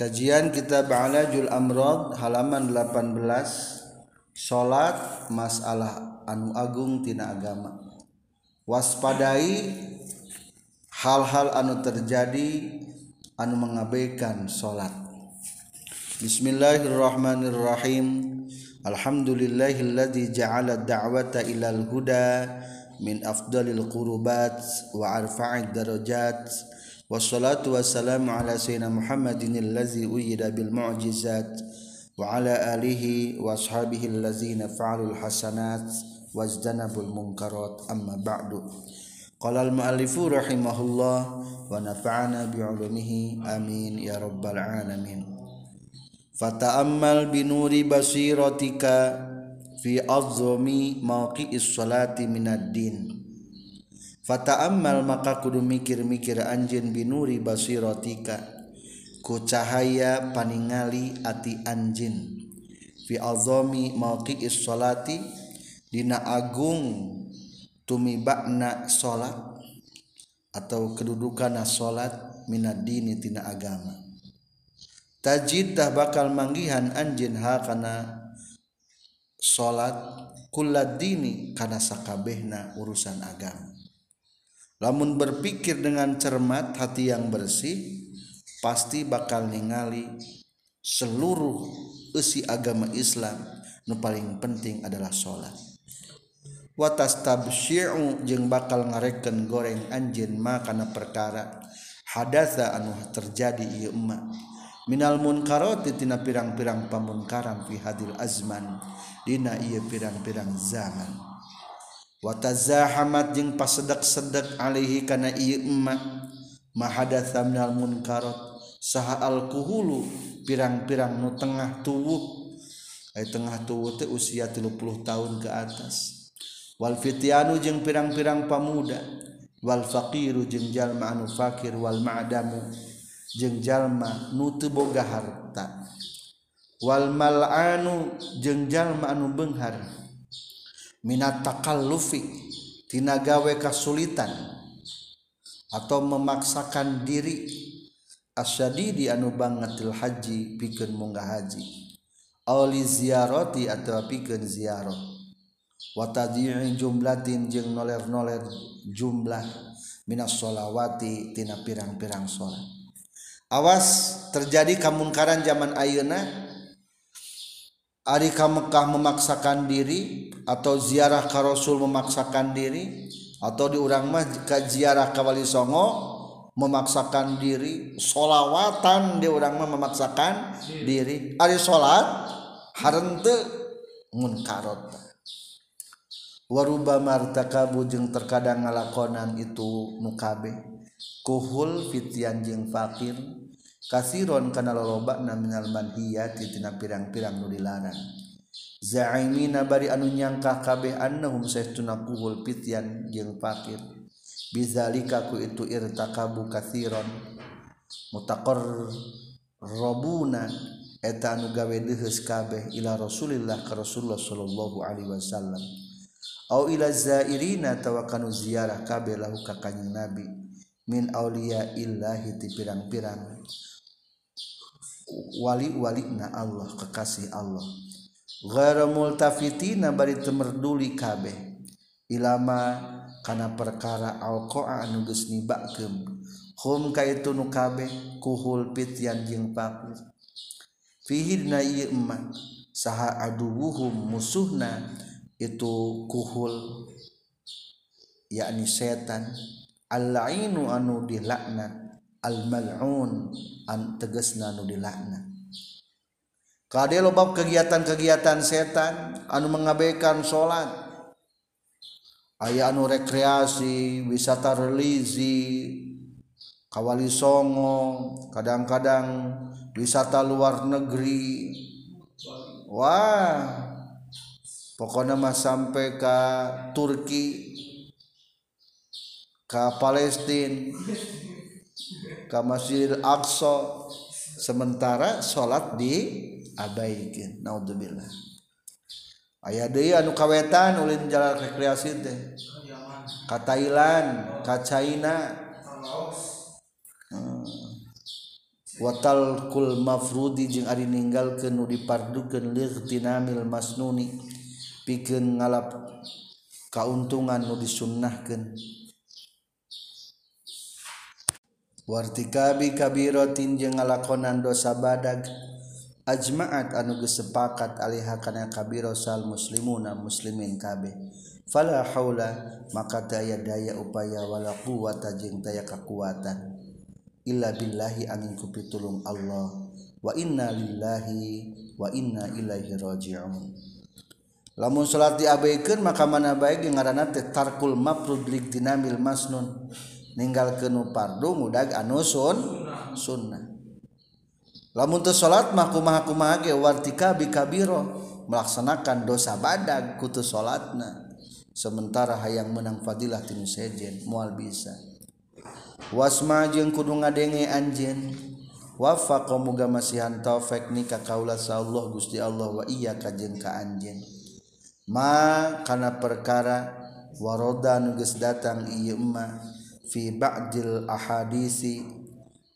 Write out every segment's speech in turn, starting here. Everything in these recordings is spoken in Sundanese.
Kajian Kitab Alajul Amrod halaman 18 Salat masalah anu agung tina agama. Waspadai hal-hal anu terjadi anu mengabaikan salat Bismillahirrahmanirrahim. Alhamdulillahilladzi ja'ala da'wata ilal huda min afdalil qurubat wa arfa'id darajat والصلاة والسلام على سيدنا محمد الذي أيد بالمعجزات وعلى آله وأصحابه الذين فعلوا الحسنات واجتنبوا المنكرات. أما بعد قال المؤلف رحمه الله ونفعنا بعلومه. آمين. يا رب العالمين. فتأمل بنور بصيرتك في أظلم موقع الصلاة من الدين. Fata amal maka kudu mikir-mikir anjin binuri basirotika ku cahaya paningali ati anjin fi azami mauqi'is salati dina agung tumibakna salat atau kedudukan salat minad dini tina agama. Tajid tah bakal manggihan anjin ha kana salat kullad dini kana sakabehna urusan agama. lamun berpikir dengan cermat hati yang bersih pasti bakal ningali seluruh isi agama Islam nu paling penting adalah sholat. Watas tabsyi'u jeung bakal ngareken goreng anjin makana perkara hadatsa anu terjadi ieu emak minal munkarati tina pirang-pirang pamunkaran fi hadil azman dina ieu pirang-pirang zaman. watazahamat jeung pasedak-sedek alaihi kana ieu emma mahadatsa minal munkarat saha alkuhulu pirang-pirang nu tengah tuwuh. Ai tengah tuwuh teh usia 30 tahun ke atas. Wal fityanu jeung pirang-pirang pamuda wal faqiru jeung jalma anu fakir wal ma'damu jeung jalma nu teu boga harta. Wal mal'anu jeung jalma anu beunghar. minat takal Luffy tinagawe kasulitan atau memaksakan diri asyadi di anu bangetil haji pikeun munggah haji. Auli ziarati atau pikeun ziarah wa tadyi'i jumlatin jeung noler-noler jumlah minas sholawati tina pirang-pirang sholat. Awas terjadi kamunkaran zaman ayeuna Ari ka Mekah memaksakan diri atau ziarah ka Rasul memaksakan diri atau di urang mah ka ziarah ka Wali Songo memaksakan diri solawatan di urang mah memaksakan diri. Ari salat harente ngun karot waruba martakabu jeung terkadang ngalakonan itu nukabe kuhul fitian jeung fakir. Kasiron kana loloba na minal manhiyati tina pirang-pirang nu dilarang. zaimina bari anu nyangka kabeh annahum saytuna kuhul pityan jeung fakir. Bizalika ku itu irtakabu kathiron. Mutaqor robuna eta anu gawe deuheus kabeh ila Rasulillah ka Rasulullah sallallahu alaihi wasallam. Au ila zairina tawakanu ziarah kabeh lahu ka kanjing Nabi. Min aulia illahi ti pirang-pirang. Wali na Allah kekasih Allah. multafitina bari temerduli kabeh. Ilama kana perkara alqa'a anu geus nibakeun. Hum kaitu nu kabeh kuhul pityan jeung fakir fihi dina ieu emma saha aduwuhum musuhna itu kuhul yakni setan. Al-lainu anu dilaknat al-mal'un an tegasna anu dilaknat. Kade lobab kegiatan-kegiatan setan anu mengabaikan sholat. Ayah anu rekreasi wisata religi kawali songo kadang-kadang wisata luar negeri. Wah pokoknya mah sampai ke Turki ke Palestina ke Masjid Aqsa. Sementara sholat di abaikin naudzubillah. Aya deui anu kawetan ulin jalan rekreasi teh. Ka Thailand ka China hmm. watal kul mafrudi jeung ari ninggalkeun nu dipardukeun lightinamil masnuni. Pikeun ngalap kauntungan nu disunnahkeun. Wartikabi kabiratin jeung ngalakonan dosa badag. ajmaat anu gesepakat alihha kana kabirosal muslimuna muslimin kabeh. Fala haula maka daya daya upaya wala quwata jeung daya kekuatan illa billahi angin ku pitulung Allah. Wa inna lillahi wa inna ilaihi raji'un. Lamun salat diabaikeun maka mana baik ngaranna teh tarkul mafrud lig dinamil masnun. Ninggalkeun nu fardu mudag anu sun sunnah. lamun teu salat mah kumaha kumaha ge wartika bikabiro melaksanakan dosa badag kutu salatna. Sementara hayang menang fadilah tinu sejen moal bisa. Wasma jeung kudu ngadenge anjeun. Wafa muga masihan taufik ni ka kaula Allah Gusti Allah wa iya ka jeung ka anjeun. Ma kana perkara waroda nu geus datang ieu mah fi ba'dil ahadisi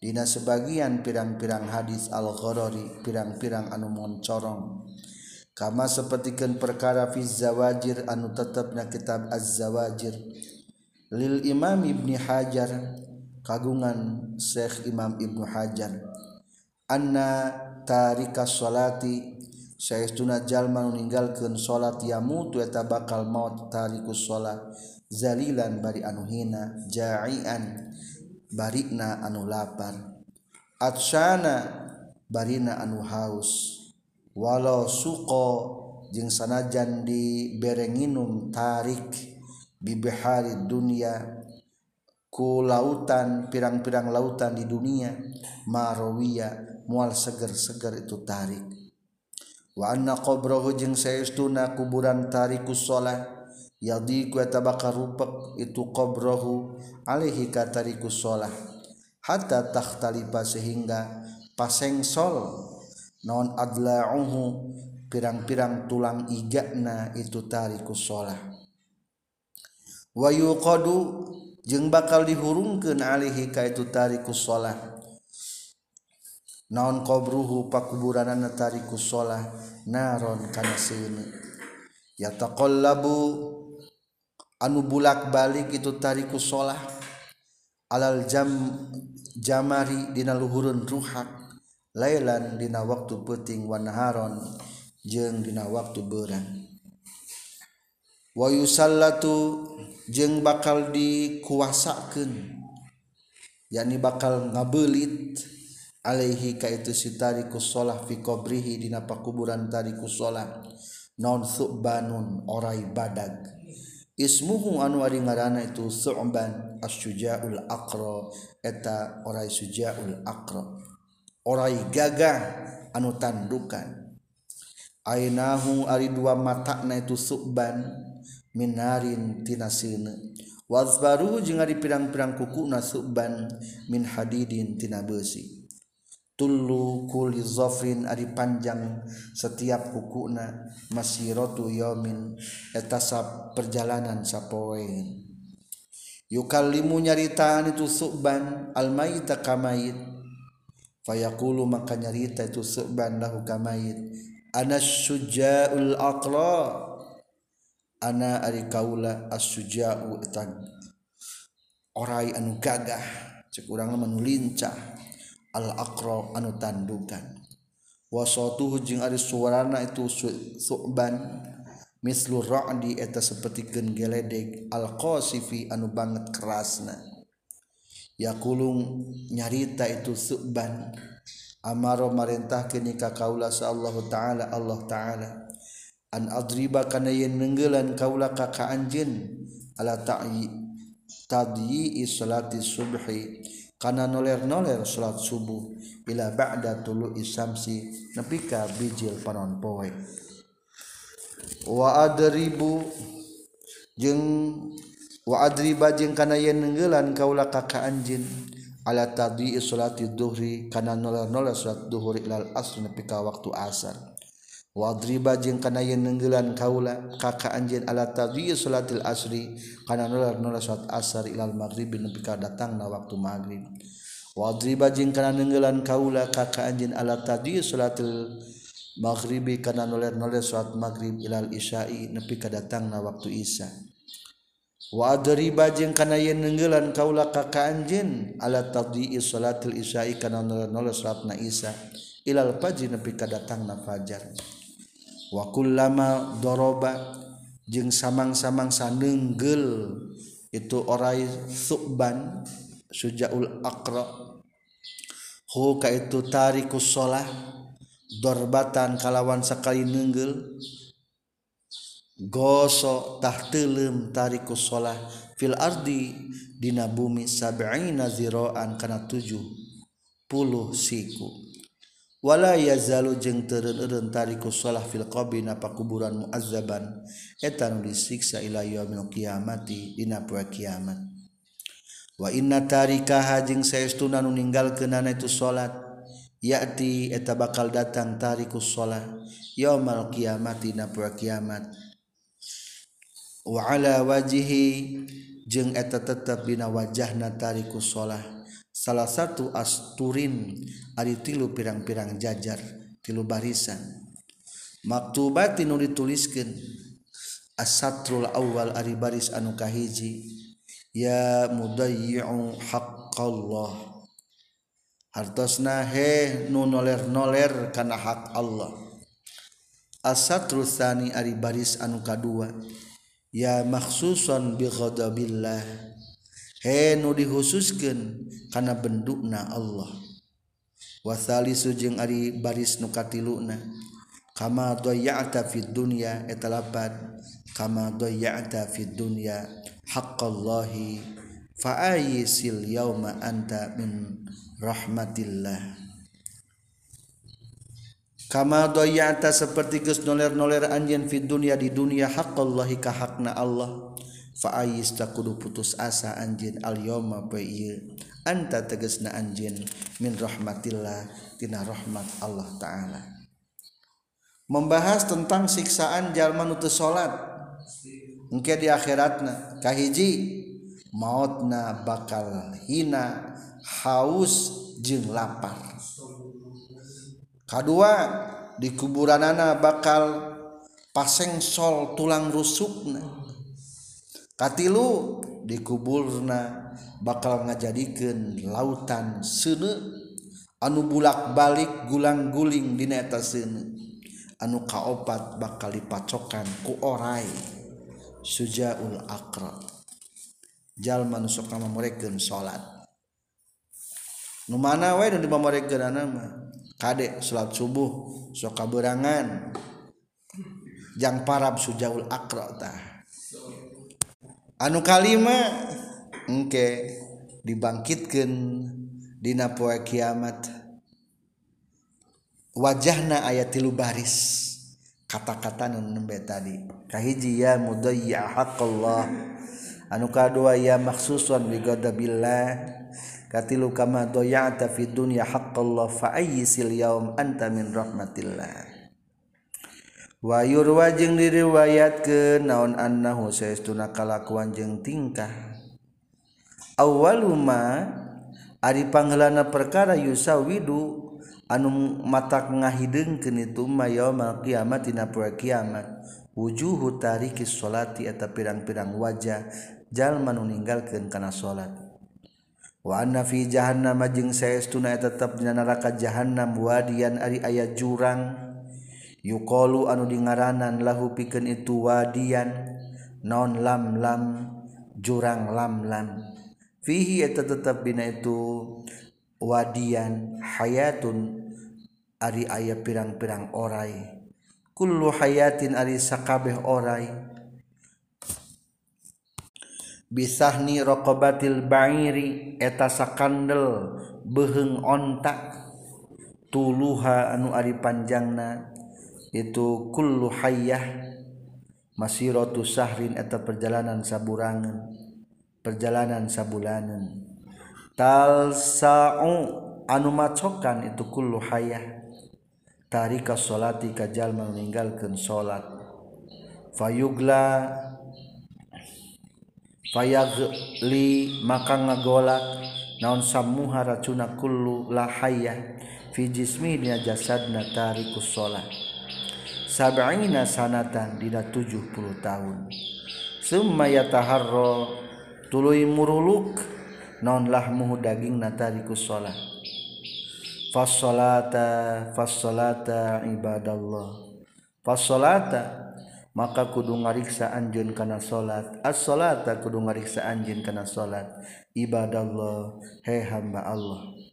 Dina sebagian pirang-pirang hadis al-ghorori pirang-pirang anu moncorong. Kama sepertikan perkara fi zawajir anu tetapnya kitab az-zawajir. Lil imam ibni hajar kagungan Syekh Imam Ibnu Hajar. Anna tarika sholati saestuna jalma ninggalkeun salat yamutu eta bakal maut tarikus salat zalilan bari anu hina ja'ian. barina anu lapar. Atsana barina anu haus. Walau suko jeung sanajan di berenginum tarik bibihari dunia ku lautan pirang-pirang lautan di dunia marawiya mual seger-seger itu tarik. Wa anna qabrahu jeung saestuna kuburan tarikus salat yadi kueta bakal rupek itu qobrohu alaihi katariku sholah. Hatta takhtalifa sehingga pasengsol non adla'uhu pirang-pirang tulang igakna itu tariku sholah. Wa yuqadu jeung bakal dihurungkeun alaihi ka itu tariku sholah. Naon qobruhu pakuburanana tariku sholah naron kana seuni yataqallabu anu bulak-balik itu tariku salat alal jam jamari dina luhurun ruhak. Lailan dina waktu peting wanaharon jeung dina waktu beurang wa yusallatu jeng bakal dikuasakeun. Yakni bakal ngabelit alaihi ka itu si tariku sholah fi qabrihi dina pakuburan tariku sholah. Non subanun orai badag. ismuhu anu ari ngaranna itu Su'ban as-sujaul aqra eta orai sujaul aqra. Orai gagah anu tandukan. Ainahu ari dua matana itu Su'ban minarin tina sineun wazbaru jeung ari pirang-pirang kukuna Su'ban min hadidin tina besi tullu kulli zafrin ari panjang setiap hukuna rotu yomin etasap perjalanan sapoe. Yukallimu nyaritaan itu suban almaita kamayit fayaqulu maka nyarita itu suban lahu kamayit ana syuja'ul aqla ana ari kaula as-suja'u etag orai anu gagah cek urang lincah. al-aqra anu tandukan wasatuhu jeung ari suarana itu su'ban mislu ra'di eta sapertikeun geledeg al-qasifi anu banget kerasna. Yakulung nyarita itu su'ban amaro marintahkeun ka kaula sallallahu taala Allah taala an adriba kana yen nenggelan kaula ka ka anjeun ala ta'i tadyi salati subhi. karena noler-noler salat subuh bila ba'da tulu isamsi nepi ka bijil panon poe. Wa adribu jeung wa adriba jeung kana yen nenggelan kaula ka anjin ala tadi salati dhuhri kana noler-noler salat dhuhur ilal asr nepi ka waktu asar. Wadriba jeung kana yen nenggelan kaula kaka anjeun ala tadhi salatil asri kana nular nular salat asar ilal maghrib nepi ka datangna waktu maghrib. Wadri bajing kana nenggelan kaula kaka anjin ala tadi salatul maghribi kana noler-noler salat maghrib ilal isya'i nepi kadatang na waktu isya. Wa adri bajing kana yen nenggelan kaula kaka anjin ala tadi salatul isya'i kana noler-noler salat na isya ilal fajr nepi kadatang na fajar wakul lama doroba jeung samang-samang sanenggel itu orai suban sujaul akra hu ka itu tarikus sholah dorbatan kalawan sekali nenggel. Gosok tah telem tarikus sholah fil ardi dina bumi sab'ina ziraan kana tujuh puluh siku. wala yazalu jeung teureun-eureun tariku shalah fil qabri na pakuburan muazzaban. Eta nu disiksa ila yaumil qiyamati dina poe kiamat. Wa inna tarikaha jeung saestuna nu ninggalkeunana itu salat. Ya'ti eta bakal datang tariku shalah yaumal qiyamati na poe kiamat. Wa ala wajhi jeung eta tetep dina wajahna tariku shalah salah satu asturin ari tilu pirang-pirang jajar tilu barisan. Maktubati nu dituliskeun asatrul awal ari baris anu kahiji ya mudayyi'u haqqallah. Hartosna he nu noler-noler kana hak Allah. Asatrul tsani ari baris anu kadua ya makhsusan bi ghadabillah. he nu dihususkan karena bendukna Allah. Wasali sujeng Ari baris nukati luna kama doyata fid dunya etalapan kama doyata fid dunya haqqallahi fa'ayisil yauma anta min rahmatillah. Kama doyata seperti gus noler noler anjen fid dunya di dunia haqqallahi kahakna Allah. faais tak kudu putus asa anjin alyoma ieu anta tegasna anjin min rahmatillah tina rahmat Allah taala. Membahas tentang siksaan jalma nutu salat. Engke di akhiratna kahiji mautna bakal hina haus jeung lapar. Kedua di kuburanana bakal paseng sol tulang rusukna. katilu dikuburna bakal ngajadikan lautan sene anu bulak balik gulang-guling di neta sene anu kaopat bakal dipacokan ku orai. Sujaul akra jalma nu sok mamorekeun salat. Nu mana wae nu dimamorekeunana mah kade salat subuh sok kaberangan. Jang parab sujaul akra tah. anu kalima engke dibangkitkan dina poe kiamat. Wajahna ayat tilu baris kata-kata nu nembe tadi. Kahiji ya mudayya haqqallah. Anu kadua ya maksusun bi ghadabillah. Katilu kama doya'ta fid dunya haqqallah fa ayyisil yaum anta min rahmatillah. Wayurwa jeung diriwayat ke naon annahu saestuna kalakuan jeung tingkah? Awaluma ari panggelana perkara yusawidu anu matak ngahideungkeun itu mayaumul kiamat dina poe kiamat. Wujuhu tariki salati eta pirang-pirang wajah jalma nu ninggalkeun kana salat. Wa anna fi jahannam jeung saestuna eta tetep dina neraka jahannam wadian ari aya jurang. yukolu anu dingaranan lahu pikeun itu wadian non lam lam jurang lam lam. Fihi eta tetep bina itu wadian hayatun ari aya pirang-pirang orai. Kullu hayatin ari sakabeh orai. Bisahni raqabatil ba'iri eta sakandel beheung ontak. Tuluha anu ari panjangna. itu kullu hayyah masiratu sahrin eta perjalanan saburangan perjalanan sabulanan. Talsa'u anu macokan itu kullu hayyah. Tarika salati kajal meninggalkan salat fayugla fayagli maka ngagolak. Naon samuha racuna kullu lahayah fi jismi dina jasadna tarikus salat sab'ina sanatan dina 70 tahun. Summa yataharra tuluy muruluk naonlah muhu daging natariku salat fassolata fassolata ibadallah. Fassolata maka kudu ngariksa anjun kana salat as-salata kudu ngariksa anjun kana salat ibadallah he hamba Allah.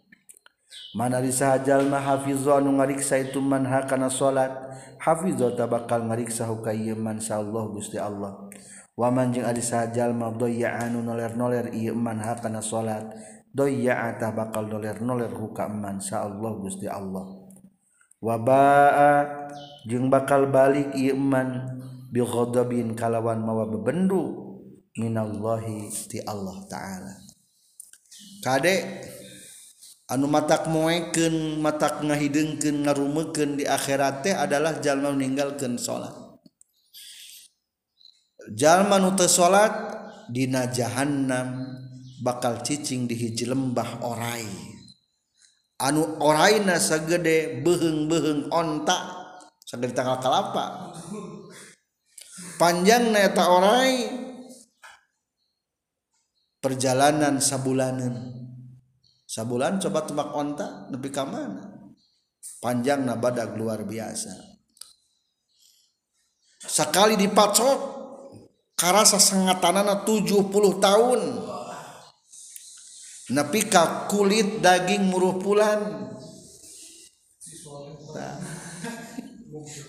manajallma Hafizo anu ngariksa itu manha kana salat Hafizo ta bakal ngariksa hukamansa Allah Gusti Allah. Waman jeung Adi sajalma doya anu noler-noler manha kana salat doya atah bakal noler-noler hukamansa Allah Gusti Allah. Wabaa jeung bakal balik iman bighadabin kalawan mawa bebendu minallahi ti Allah taala. Kadek anu mata mueken mata ngahidengken ngarumeken di akhirat teh adalah jalma meninggalkan salat jalma nute salat dina jahannam bakal cicing di hiji lembah orai. Anu oraina sagede beheng-beheng onta sagede tanggal kalapa? Panjang neta orai perjalanan sabulanan. sabulan coba tebak onta nepi ka mana? Panjang na badag luar biasa. Sekali dipacok karasa sengatanana 70 tahun. Nepi ka kulit daging muruh pulan.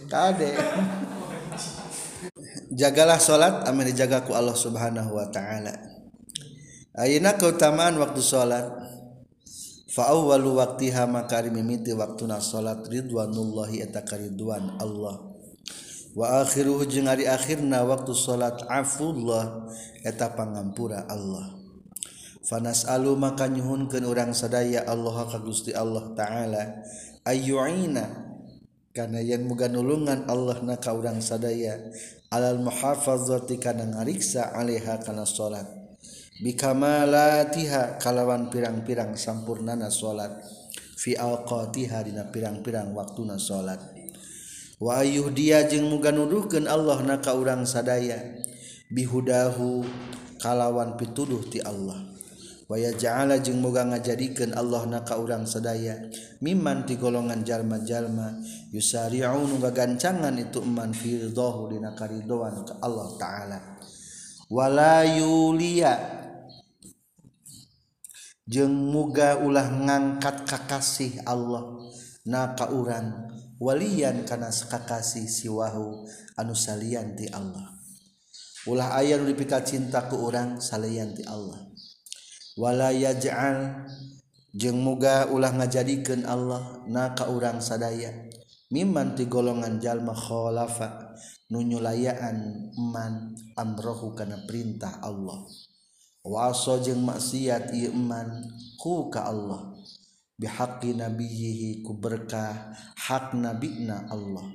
Kade. Jagalah salat amin dijagaku Allah Subhanahu wa taala. Ayeuna keutamaan waktu salat faawwalu waqtiha makari mimiti waktuna salat ridwanullahi eta karidwan Allah. Wa akhiruhu jeung ari akhirna waktu salat afullah eta pangampura Allah. Fanas'alu maka nyuhunkeun urang sadaya Allah ka Gusti Allah taala ayyuina kana yen muga nulungan Allah na ka urang sadaya alal muhafazati kana ngariksa alaiha kana salat. bikamalatiha kalawan pirang-pirang sampurnana salat fi alqatiha dina pirang-pirang waktuna salat wa ayuh dia jeung muga nuduhkeun Allah na ka urang sadaya. Bihudahu kalawan pituduh ti Allah. Waya ja'ala jeung moga ngajadikeun Allah na ka urang sadaya. Miman ti golongan jalma-jalma yusari'u nu gagancangan itu man fi dina karidoan ka Allah taala. Wala yulia jeung muga ulah ngangkat kakasih Allah. Na kauran walian kana kakasih siwahu anu salian ti Allah. Ulah aya nu dipika cinta ku urang salian ti Allah. Wala yaj'al jeung muga ulah ngajadikeun Allah na kaurang sadaya. Miman ti golongan jalma khalafa nunyulayaan man amrohu kana perintah Allah. waso jeung maksiat iman ku ka Allah. Bihaqi nabiyihi ku berkah hak nabina Allah.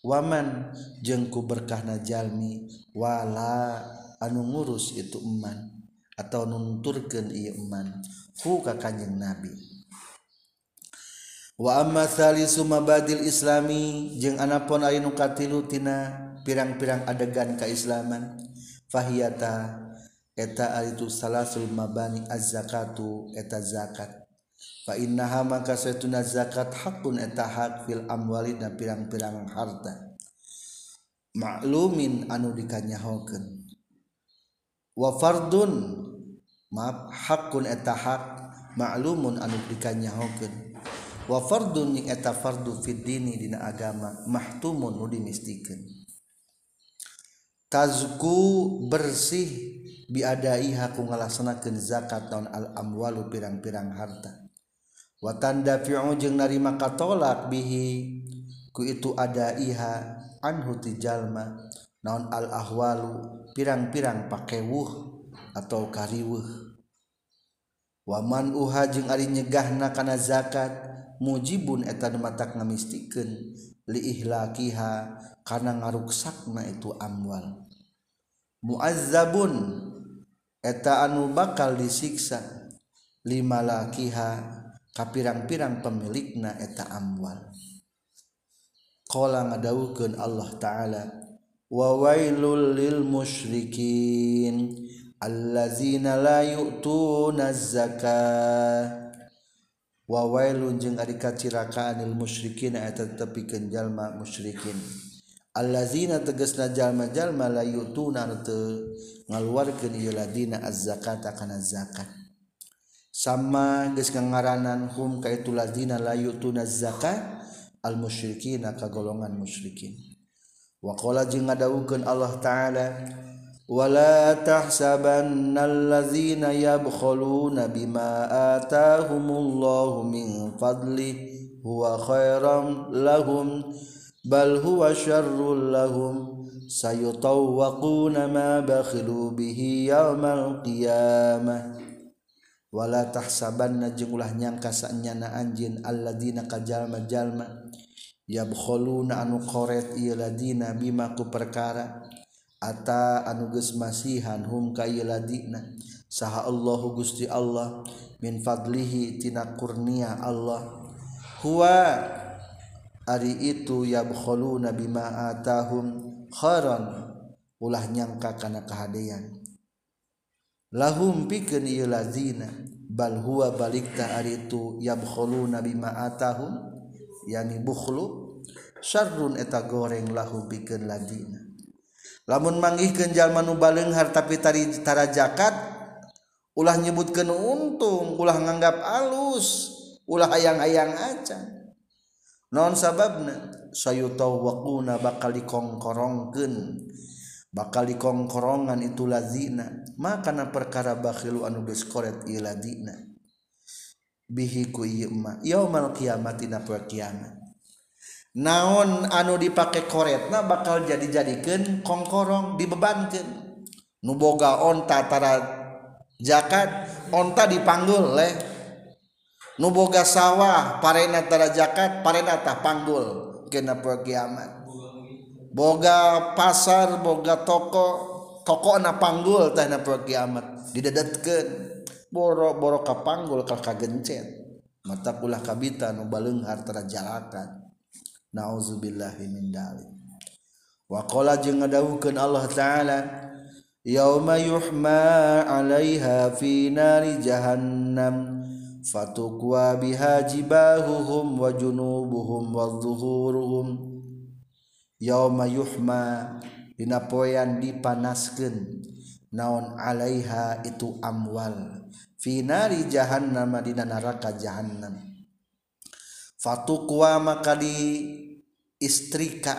Waman jeung ku berkahna jalmi wala anu ngurus itu iman atau nunturkeun ieu iman ku ka kanjeng nabi. Wa amma thalisu mabadil islami jeung anapun ari nu katilu tina pirang-pirang adegan kaislaman fahiyata eta itu salasul mabani az-zakatu eta zakat. Fa innaha maka satuna zakat hakun eta hak fil amwali dan pirang-pirang harta. Maklumin anu dikanyahokeun. Wa fardun maaf hakun eta hak maklumun anu dikanyahokeun. Wa fardun yang eta fardu fid dini dina agama mahtumun nu dimistikeun tazku bersih biadai haku ngalaksanakeun zakat taun al-amwalu pirang-pirang harta. Watanda fi'u jeung narima katolak bihi ku itu adaiha anhu tijalma naon al-ahwalu pirang-pirang pakewuh atau kariwuh. Waman uha jeung ari nyegahna kana zakat mujibun eta matak ngamistikeun li ihlakiha kana ngaruksakna itu amwal. Muazzabun eta anu bakal disiksa. Lima lakiha ka pirang-pirang pemilikna eta amwal. Qala ngadawukeun Allah taala wa wailul lil musyrikin allazina la yu'tuna zakah wa wailun jeung ari kacirakaan lil musyrikin eta tepikeun jalma musyrikin. allazina tegesna jalma jalma la yutuna teu ngaluarkeun ieu ladina az-zakata kana zakat sama geus ngaranan hum ka itu ladina la yutuna zakat al musyrikin ka golongan musyrikin. Wa qala jeung ngadawukeun Allah taala wala tahsabannal ladzina yabkhuluna bima atahumullahu min fadli huwa khairan lahum bal huwa syarrul lahum sayutawwaquna ma bakhilu bihi yaumal qiyamah wala tahsabanna jeung ulah nyangka sanyana anjeun alladzina kajalma-jalma yabkhuluna anu qoret ieu ladina bima ku perkara. Ata anu geus masihan hum ka ieu ladina. Saha Allahu Gusti Allah min fadlihi tina kurnia Allah. Huwa Ari itu yabkhulu nabi ma'atahum kharon ulah nyangka kana kahadean. Lahum pikeun ieu lazina bal huwa balikta ari itu yabkhulu nabi ma'atahum yani bukhlu syarrun eta goreng lahum pikeun lazina lamun manggihkeun jalma nu baleung harta pitari tara zakat ulah nyebutkeun untung ulah nganggap alus ulah hayang-hayang acan. non sababna sayutawwaquna bakal dikongkorongkeun. Bakal dikongkorongan itu lazina. Maka perkara bakhilu anu geus koret ieu lazina. Bihi ku ieu yaumal qiyamati na poe kiamat. Naon anu dipake koretna bakal jadi-jadikeun kongkorong dibebankeun. Nu boga onta tara zakat onta dipanggul leh. nuboga sawah parenatara jakat parenata panggul genapur kiamat boga pasar boga toko toko na panggul teh napur kiamat didedetkeun boro-boro ka panggul ka kagencet. Mata ulah kabita nu baleunghar tara jalakan. Nauzubillahi min dalik. Wa qala jeung ngadawuhkeun Allah taala yauma yuhma 'alaiha fi nari jahannam. Fatukwa biha jibahuhum wa junubuhum wa dhuhuruhum yauma yuhma dina poean dipanaskeun naon 'alaiha itu amwal. Fi nari jahannam dina neraka jahannam. Fatukwa maka di istrika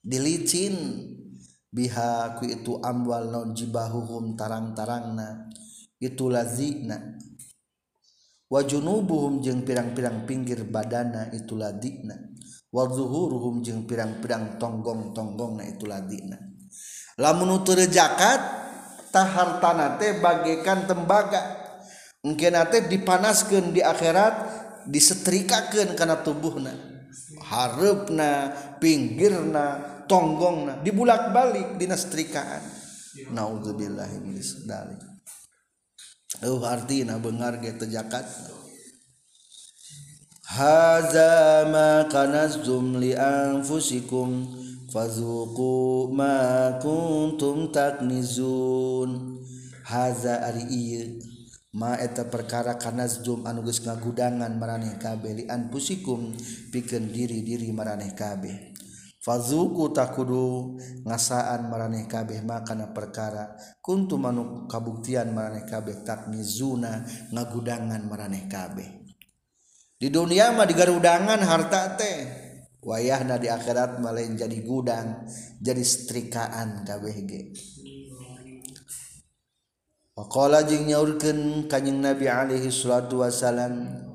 dilicin biha ku itu amwal non jibahuhum tarang-tarangna. Itu lazina wajunubuhum jeung pirang-pirang pinggir badana itu ladina. Wadzuhuruhum jeung pirang-pirang tonggong-tonggong na itu ladina. Lamun utur zakat tahartana teh bagaikan tembaga. Engkena teh dipanaskeun di akhirat disetrikakeun kana tubuhna. Hareupna pinggirna tonggongna dibulak-balik dina setrikaan. Naudzubillahi min dzalik Oh, artinya bengar gitu jakat Haza ma kanaztum li anfusikum Fazuku ma kuntum taknizun. Haza ari iya Ma eta perkara kanaztum anu geus ngagudangan maraneh kabeh li anfusikum pikeun diri-diri maraneh kabeh. Fazuku takudu ngasaan maraneh kabeh makana perkara kuntu manuk kabuktian maraneh kabeh takmizuna ngagudangan maraneh kabeh. Di dunia mah digarudangan harta teh wayahna di akhirat malah jadi gudang jadi setrikaan kabeh ge. Waqala jeung nyaurkeun kanjing Nabi alaihi salatu wasalam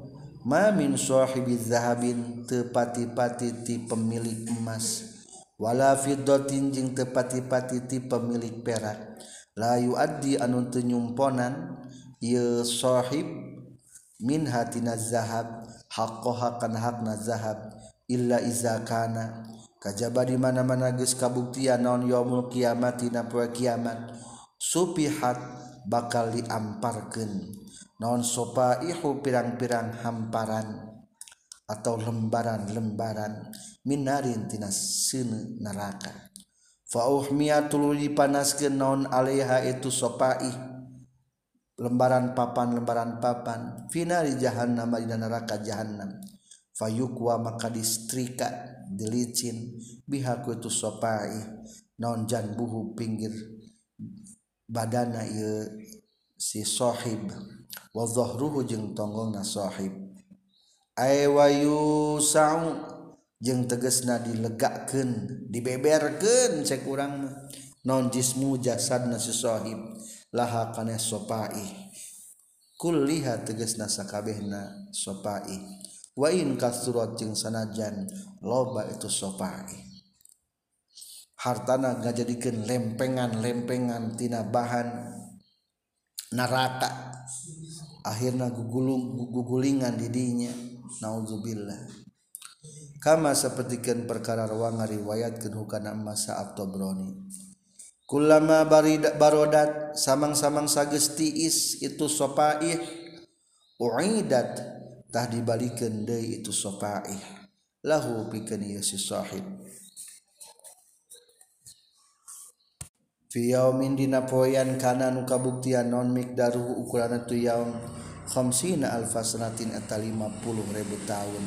mamin sohibizahabin tepati-pati ti pemilik emas. Wala fiddotin jeung tepati-pati ti pemilik perak. Layu addi anu tenyumponan ye sohib min hatina zahab haqqaha kan hakna zahab illa iza kana. Kajaba di mana-mana geus kabuktian naon yaumul kiamat dina poe kiamat. Supihat bakal diamparkeun. naon sopaihu pirang-pirang hamparan atau lembaran-lembaran minarin tina seune neraka. Fa uhmiya dipanaskeun naon alaiha itu sopai lembaran papan lembaran papan finari jahannam di neraka jahannam. Fayukwa maka distrika dilicin bihaku itu sopai naon jan buhu pinggir badana ieu. si sohib wazahruhu jeung tonggolna sohib aywayu sa'u jeung tegesna dilegakkeun dibeberkeun cek urang mah. Non jismu jasadna si sohib laha kana sopai. Kulliha tegesna sakabehna sopai. Wa in kasurat jeung sanajan loba itu sopai. Hartana ngajadikeun lempengan-lempengan tina bahan narata. Akhirnya gugulung gugulingan didinya. Naudzubillah kama sapertikeun perkara ruang ngariwayatkeun hukana masa at-Tabrani kulama barida barodat samang-samang sageus tiis itu sopaih. Uidat tah dibalikeun deui itu sopaih. Lahu pikeun ieu si sahib Fiyamin dina poyan kana nu kabuktian non mikdaruhu ukurana tu yaum khamsina alfasnatin eta 50 ribu tahun.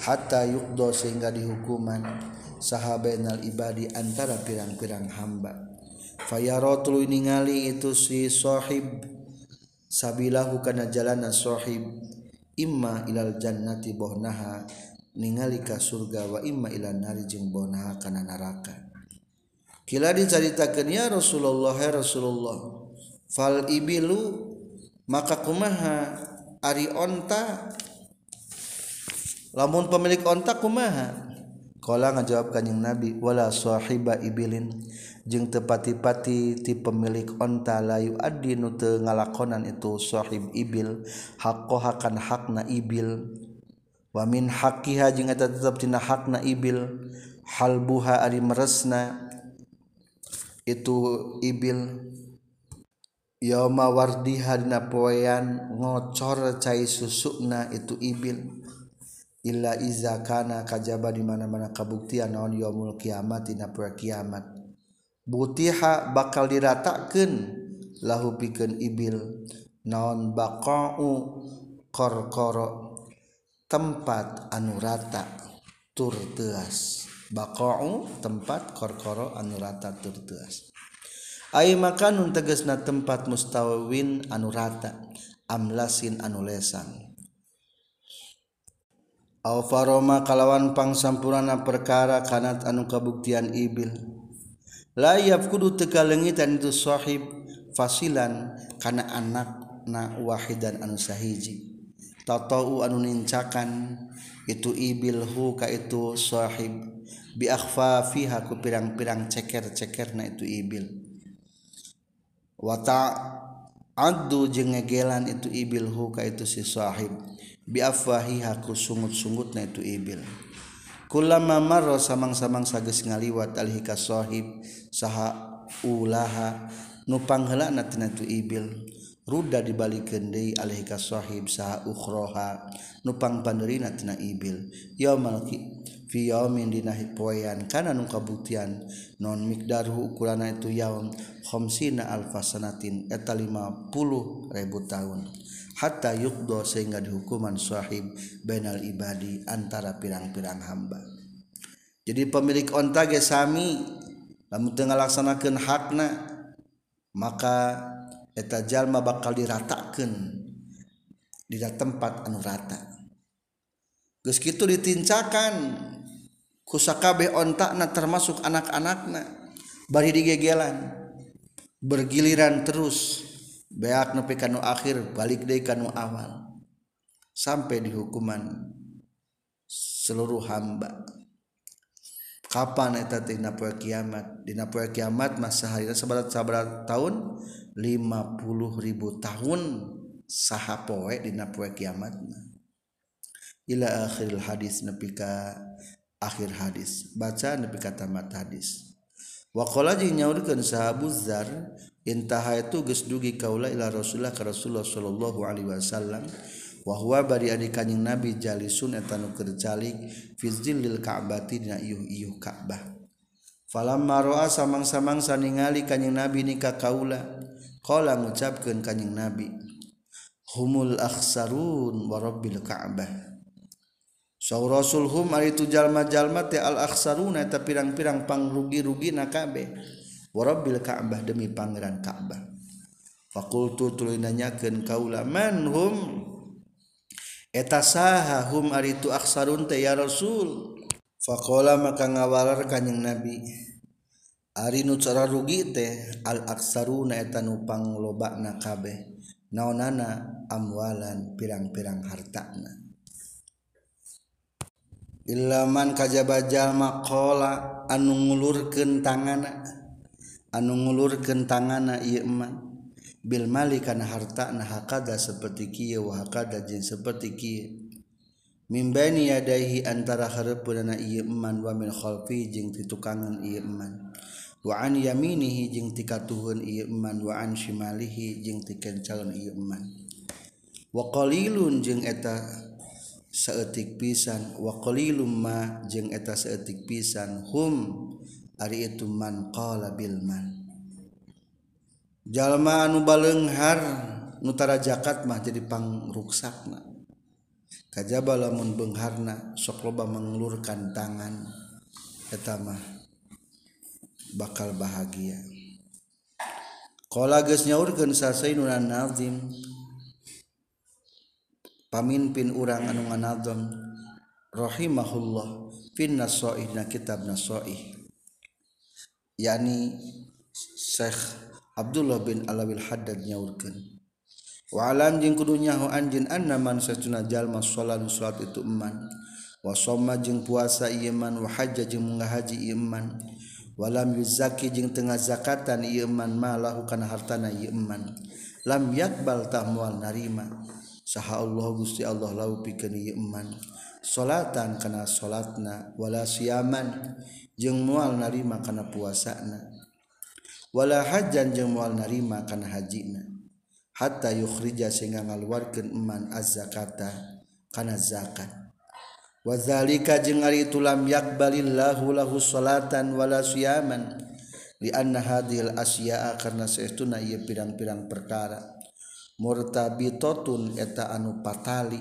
Hatta yukdo sehingga dihukuman sahabainal ibadi antara pirang-pirang hamba. Fayarotul ningali itu si sohib. Sabilahu kana jalana sohib. Imma ilal jannati bohnaha. Ningali ka surga wa imma ilal nari jeung bohnaha kana neraka Kila diceritakan ya Rasulullah ya Rasulullah fal ibilu maka kumaha? Ari onta lamun pemilik onta kumaha? Kala ngajawab kanjeng Nabi wala sahiba ibilin. Jeung tepati-pati ti pemilik onta layu adinu teu ngalakonan itu sahib ibil haqqo hakan hakna ibil. Wa min haqqiha jeung eta tetep tina hakna ibil. Halbuha ari meresna. itu ibil. Yauma wardiha dina poean ngocor cai susukna itu ibil. Illa iza kana kajaba di mana-mana kabuktian naon yaumul kiamat dina poe kiamat. Butiha bakal diratakeun lahu pikeun ibil. Naon baqa'u korkoro tempat anu rata tur teas. bako tempat korkoro anurata tertuas Ay makanun tegesna tempat mustawin anurata amlasin anu lesan. Alfaroma kalawan pangsampurana perkara kanat anu kabuktian ibil. Layap kudu teka lengitan itu sahib fasilan karena anak na wahidan anu sahiji. Tatau anu nincakan itu ibil hu ka itu sahib. biakhfa fiha ku pirang-pirang ceker-ceker na itu ibil. Wata adu jeung ngegelan itu ibil hu ka itu si sahib. Biafwahiha ku sungut-sungut na itu ibil. Kulama marra samang-samang sages ngaliwat alhi ka sahib saha ulaha nu pangheulana tina itu ibil. Ruda dibalikeun deui alhi ka sahib saha ukhroha nupang panderina tina ibil. Yaumal fiyamin dina poean. Kana nu kabuktian non mikdarhu ukurana itu yaum khamsina alfasanatin eta 50 ribu tahun. Hatta yukdo sehingga dihukuman sahib bainal ibadi antara pirang-pirang hamba. Jadi pemilik onta ge sami lamun teu ngalaksanakeun hakna maka eta jalma bakal diratakeun di tempat anu rata. Geus kitu ditincakan kusakabe ontakna termasuk anak-anakna bari digegelan bergiliran terus beak nepi kanu akhir balik deui kanu awal sampai di hukuman seluruh hamba. Kapan eta dina poe kiamat? Dina poe kiamat masa hari sabarat sabarat tahun 50 ribu tahun saha poe dina poe kiamat ila akhiril hadis nepika akhir hadis. Baca nepika tamat hadis. Waqala jeung nyaurkeun sahabu Zar intaha itu geus dugi kaula ila Rasulullah ka Rasulullah sallallahu alaihi wasallam wa huwa bari adi kanjing Nabi jalisun eta nu keur calik fi zillil Ka'bati dina iuh-iuh Ka'bah. Falam maroa samang-samang saningali kanyang Nabi ni kaula qala mengucapkan kanyang Nabi humul akhsarun warabbil Ka'bah. rasul Rasulhum itu jalma-jalma al-aksaruna tapi pirang-pirang pangrugi-rugi nakabe warabil Ka'bah demi pangeran Ka'bah. Fakultu tuluy nanyakeun kaula man hum? Eta saha hum ari tu aksarun teh ya Rasul. Faqala maka ngawalar kanjing Nabi ari nu cara rugi teh al aksaruna eta nu panglobana kabeh naonana amwalan pirang-pirang hartana. Ilaman kajjabajallmakola anu ngulurkeun tangana. Anu ngulurkeun tangana Iman Bil mali kana harta nahakada seperti hakada jin seperti kieu. Mimbani yadaihi antara harpunana Iman ti tukangan ieu titukangan Iman waan yaminihi jeng tika tuhun Iman waan Shimalihi jeng tiken calon Iman waqailun jeung eta seetik pisan. Wakolilumma jeung eta seetik pisan. Hum ari itu man qala bil man. Jalma anu balenghar nutara jakat mah jadi pangruksakna kajaba lamun bengharna sok loba mengelurkan tangan eta mah bakal bahagia. Qala geus nyaurkeun sasainun nazim pamimpin urang anu nganadzam rahimahullah fin na kitab nasoih yakni Syekh Abdullah bin Alawil Haddad nyaurkeun wa alam jeung kudu nyaho anjeun anna man satuna jalma salat salat itu iman wa soma jeung puasa ieu man wa hajja jeung menghaji ieu man walam yuzaki jeung tengah zakatan ieu man malahu kana hartana ieu man lam yakbal tahmual narima. saha Allah Gusti Allah lau pikeun ieu iman salatan kana salatna wala siaman jeung moal narima kana puasana. Wala hajjan jeung moal narima kana hajina. Hatta yukhrija sehingga ngaluarkeun iman az-zakata kana zakat. Wazalika jeung ari itu lam yakbalillahu lahu salatan wala siyaman. Li anna hadhil asya'a karena saestuna ieu pirang-pirang perkara. murtabitotun eta anu patali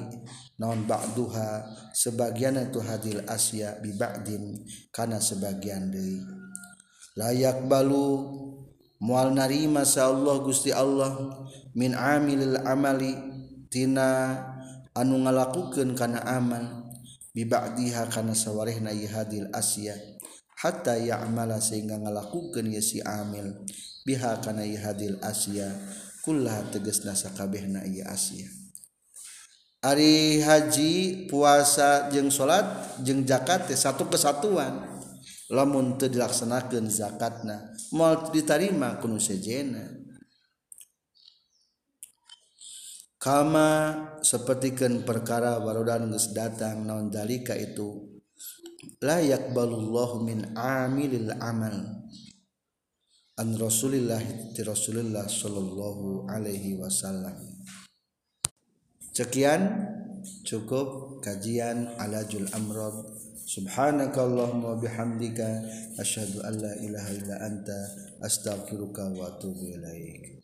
naon ba'duha sebagian itu hadil asya biba'din kana sebagian deui. Layak balu mual narima sa Allah Gusti Allah min amilil amali tina anu ngalakukeun kana amal biba'diha kana sawarehna hadil asya hatta ya'mala sehingga ngalakukeun ya si amil biha kana hadil asya. kulah teges nasa kabeh na iya Asia Ari haji puasa jeng salat jeng zakat satu kesatuan. Lamun teu dilaksanakeun zakatna moal ditarima kuno sejena. Kama sapertikeun perkara warodan geus datang naon dalika itu layak balullahu min amilil amal. an Rasulillah ti Rasulillah sallallahu alaihi wasallam. Sekian cukup kajian Alajul Amrad. Subhanakallahumma bihamdika asyhadu an la ilaha illa anta astaghfiruka wa atubu ilaik.